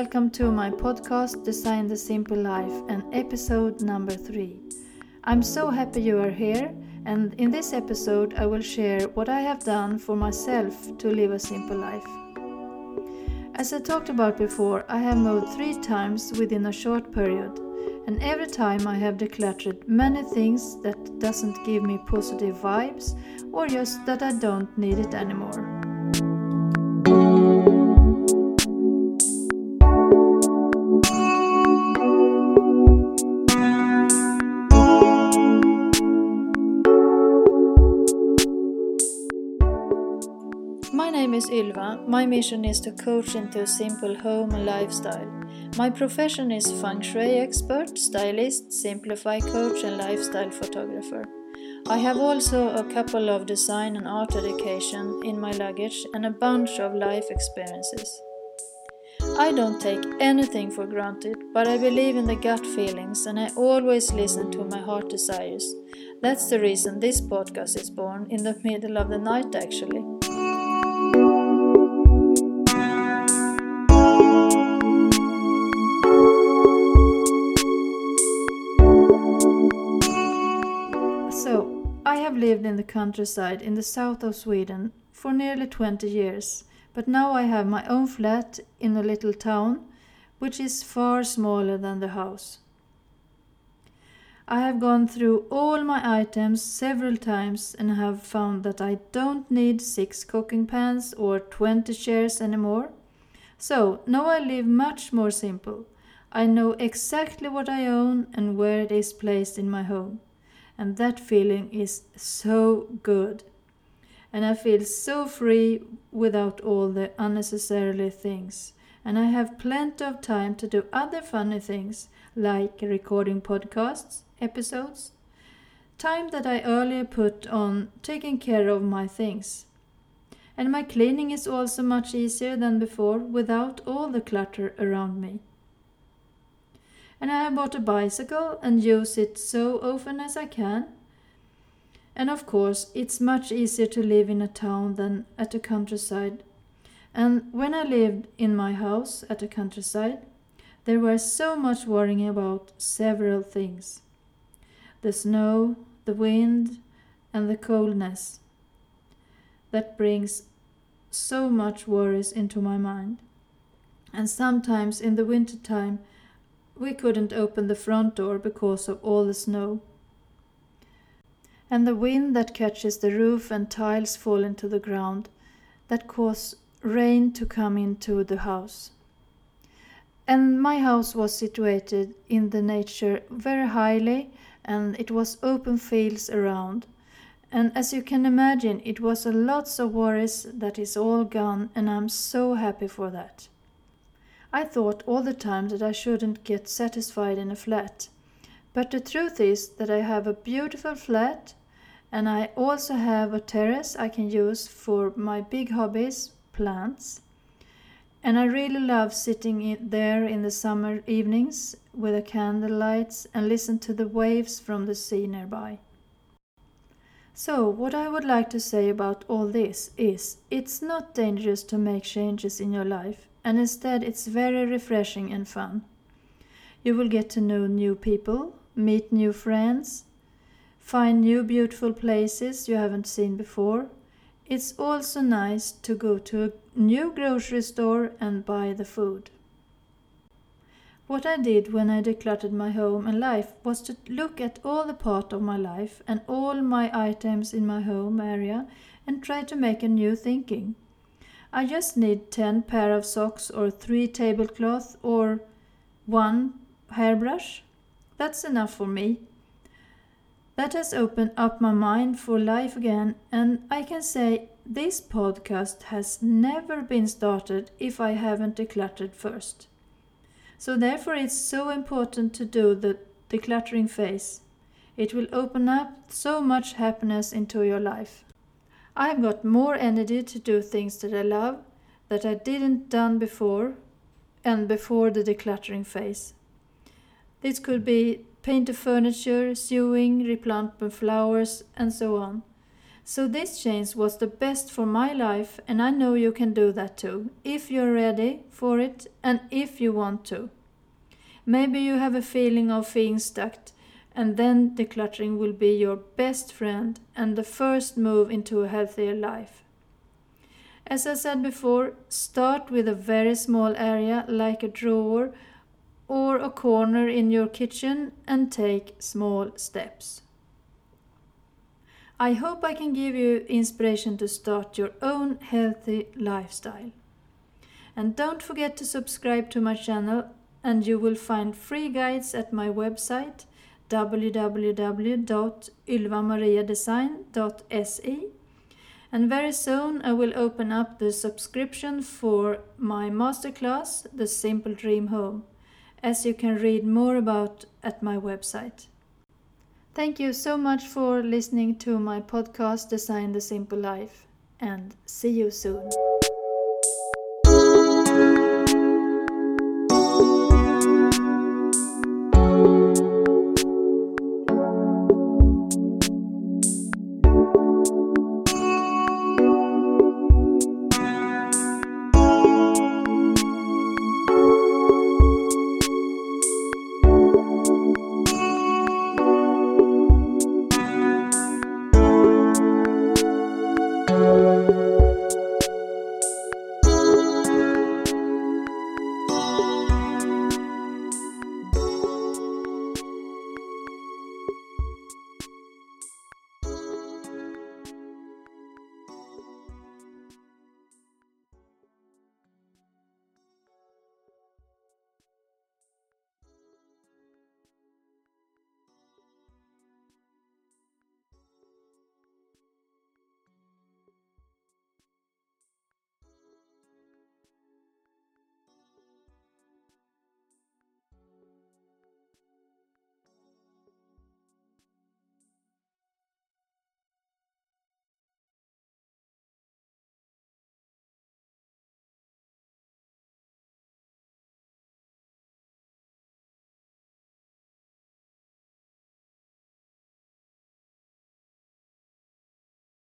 welcome to my podcast Design the Simple Life and episode number three. I'm so happy you are here, and in this episode, I will share what I have done for myself to live a simple life. As I talked about before, I have moved three times within a short period, and every time I have decluttered many things that doesn't give me positive vibes or just that I don't need it anymore. Name is Ylva. My mission is to coach into a simple home and lifestyle. My profession is feng shui expert, stylist, simplify coach, and lifestyle photographer. I have also a couple of design and art education in my luggage and a bunch of life experiences. I don't take anything for granted, but I believe in the gut feelings and I always listen to my heart desires. That's the reason this podcast is born in the middle of the night, actually. Lived in the countryside in the south of Sweden for nearly 20 years, but now I have my own flat in a little town, which is far smaller than the house. I have gone through all my items several times and have found that I don't need six cooking pans or 20 chairs anymore. So now I live much more simple. I know exactly what I own and where it is placed in my home and that feeling is so good. And I feel so free without all the unnecessarily things. And I have plenty of time to do other funny things like recording podcasts, episodes, time that I earlier put on taking care of my things. And my cleaning is also much easier than before without all the clutter around me and I bought a bicycle and use it so often as I can. And of course, it's much easier to live in a town than at the countryside. And when I lived in my house at the countryside, there was so much worrying about several things the snow, the wind, and the coldness. That brings so much worries into my mind. And sometimes in the winter time, we couldn't open the front door because of all the snow. And the wind that catches the roof and tiles fall into the ground, that cause rain to come into the house. And my house was situated in the nature very highly, and it was open fields around. And as you can imagine, it was a lots of worries that is all gone, and I'm so happy for that. I thought all the time that I shouldn't get satisfied in a flat. But the truth is that I have a beautiful flat and I also have a terrace I can use for my big hobbies, plants. And I really love sitting in there in the summer evenings with the candle lights and listen to the waves from the sea nearby. So, what I would like to say about all this is it's not dangerous to make changes in your life and instead it's very refreshing and fun. You will get to know new people, meet new friends, find new beautiful places you haven't seen before. It's also nice to go to a new grocery store and buy the food. What I did when I decluttered my home and life was to look at all the part of my life and all my items in my home area and try to make a new thinking. I just need 10 pair of socks or 3 tablecloths or 1 hairbrush. That's enough for me. That has opened up my mind for life again, and I can say this podcast has never been started if I haven't decluttered first. So, therefore, it's so important to do the decluttering phase. It will open up so much happiness into your life. I've got more energy to do things that I love that I didn't done before and before the decluttering phase. This could be paint the furniture, sewing, replant my flowers, and so on. So this change was the best for my life, and I know you can do that too, if you're ready for it and if you want to. Maybe you have a feeling of being stuck, and then decluttering will be your best friend and the first move into a healthier life. As I said before, start with a very small area like a drawer or a corner in your kitchen and take small steps. I hope I can give you inspiration to start your own healthy lifestyle. And don't forget to subscribe to my channel, and you will find free guides at my website www.ylvamariadesign.se. And very soon I will open up the subscription for my masterclass, The Simple Dream Home, as you can read more about at my website. Thank you so much for listening to my podcast Design the Simple Life and see you soon.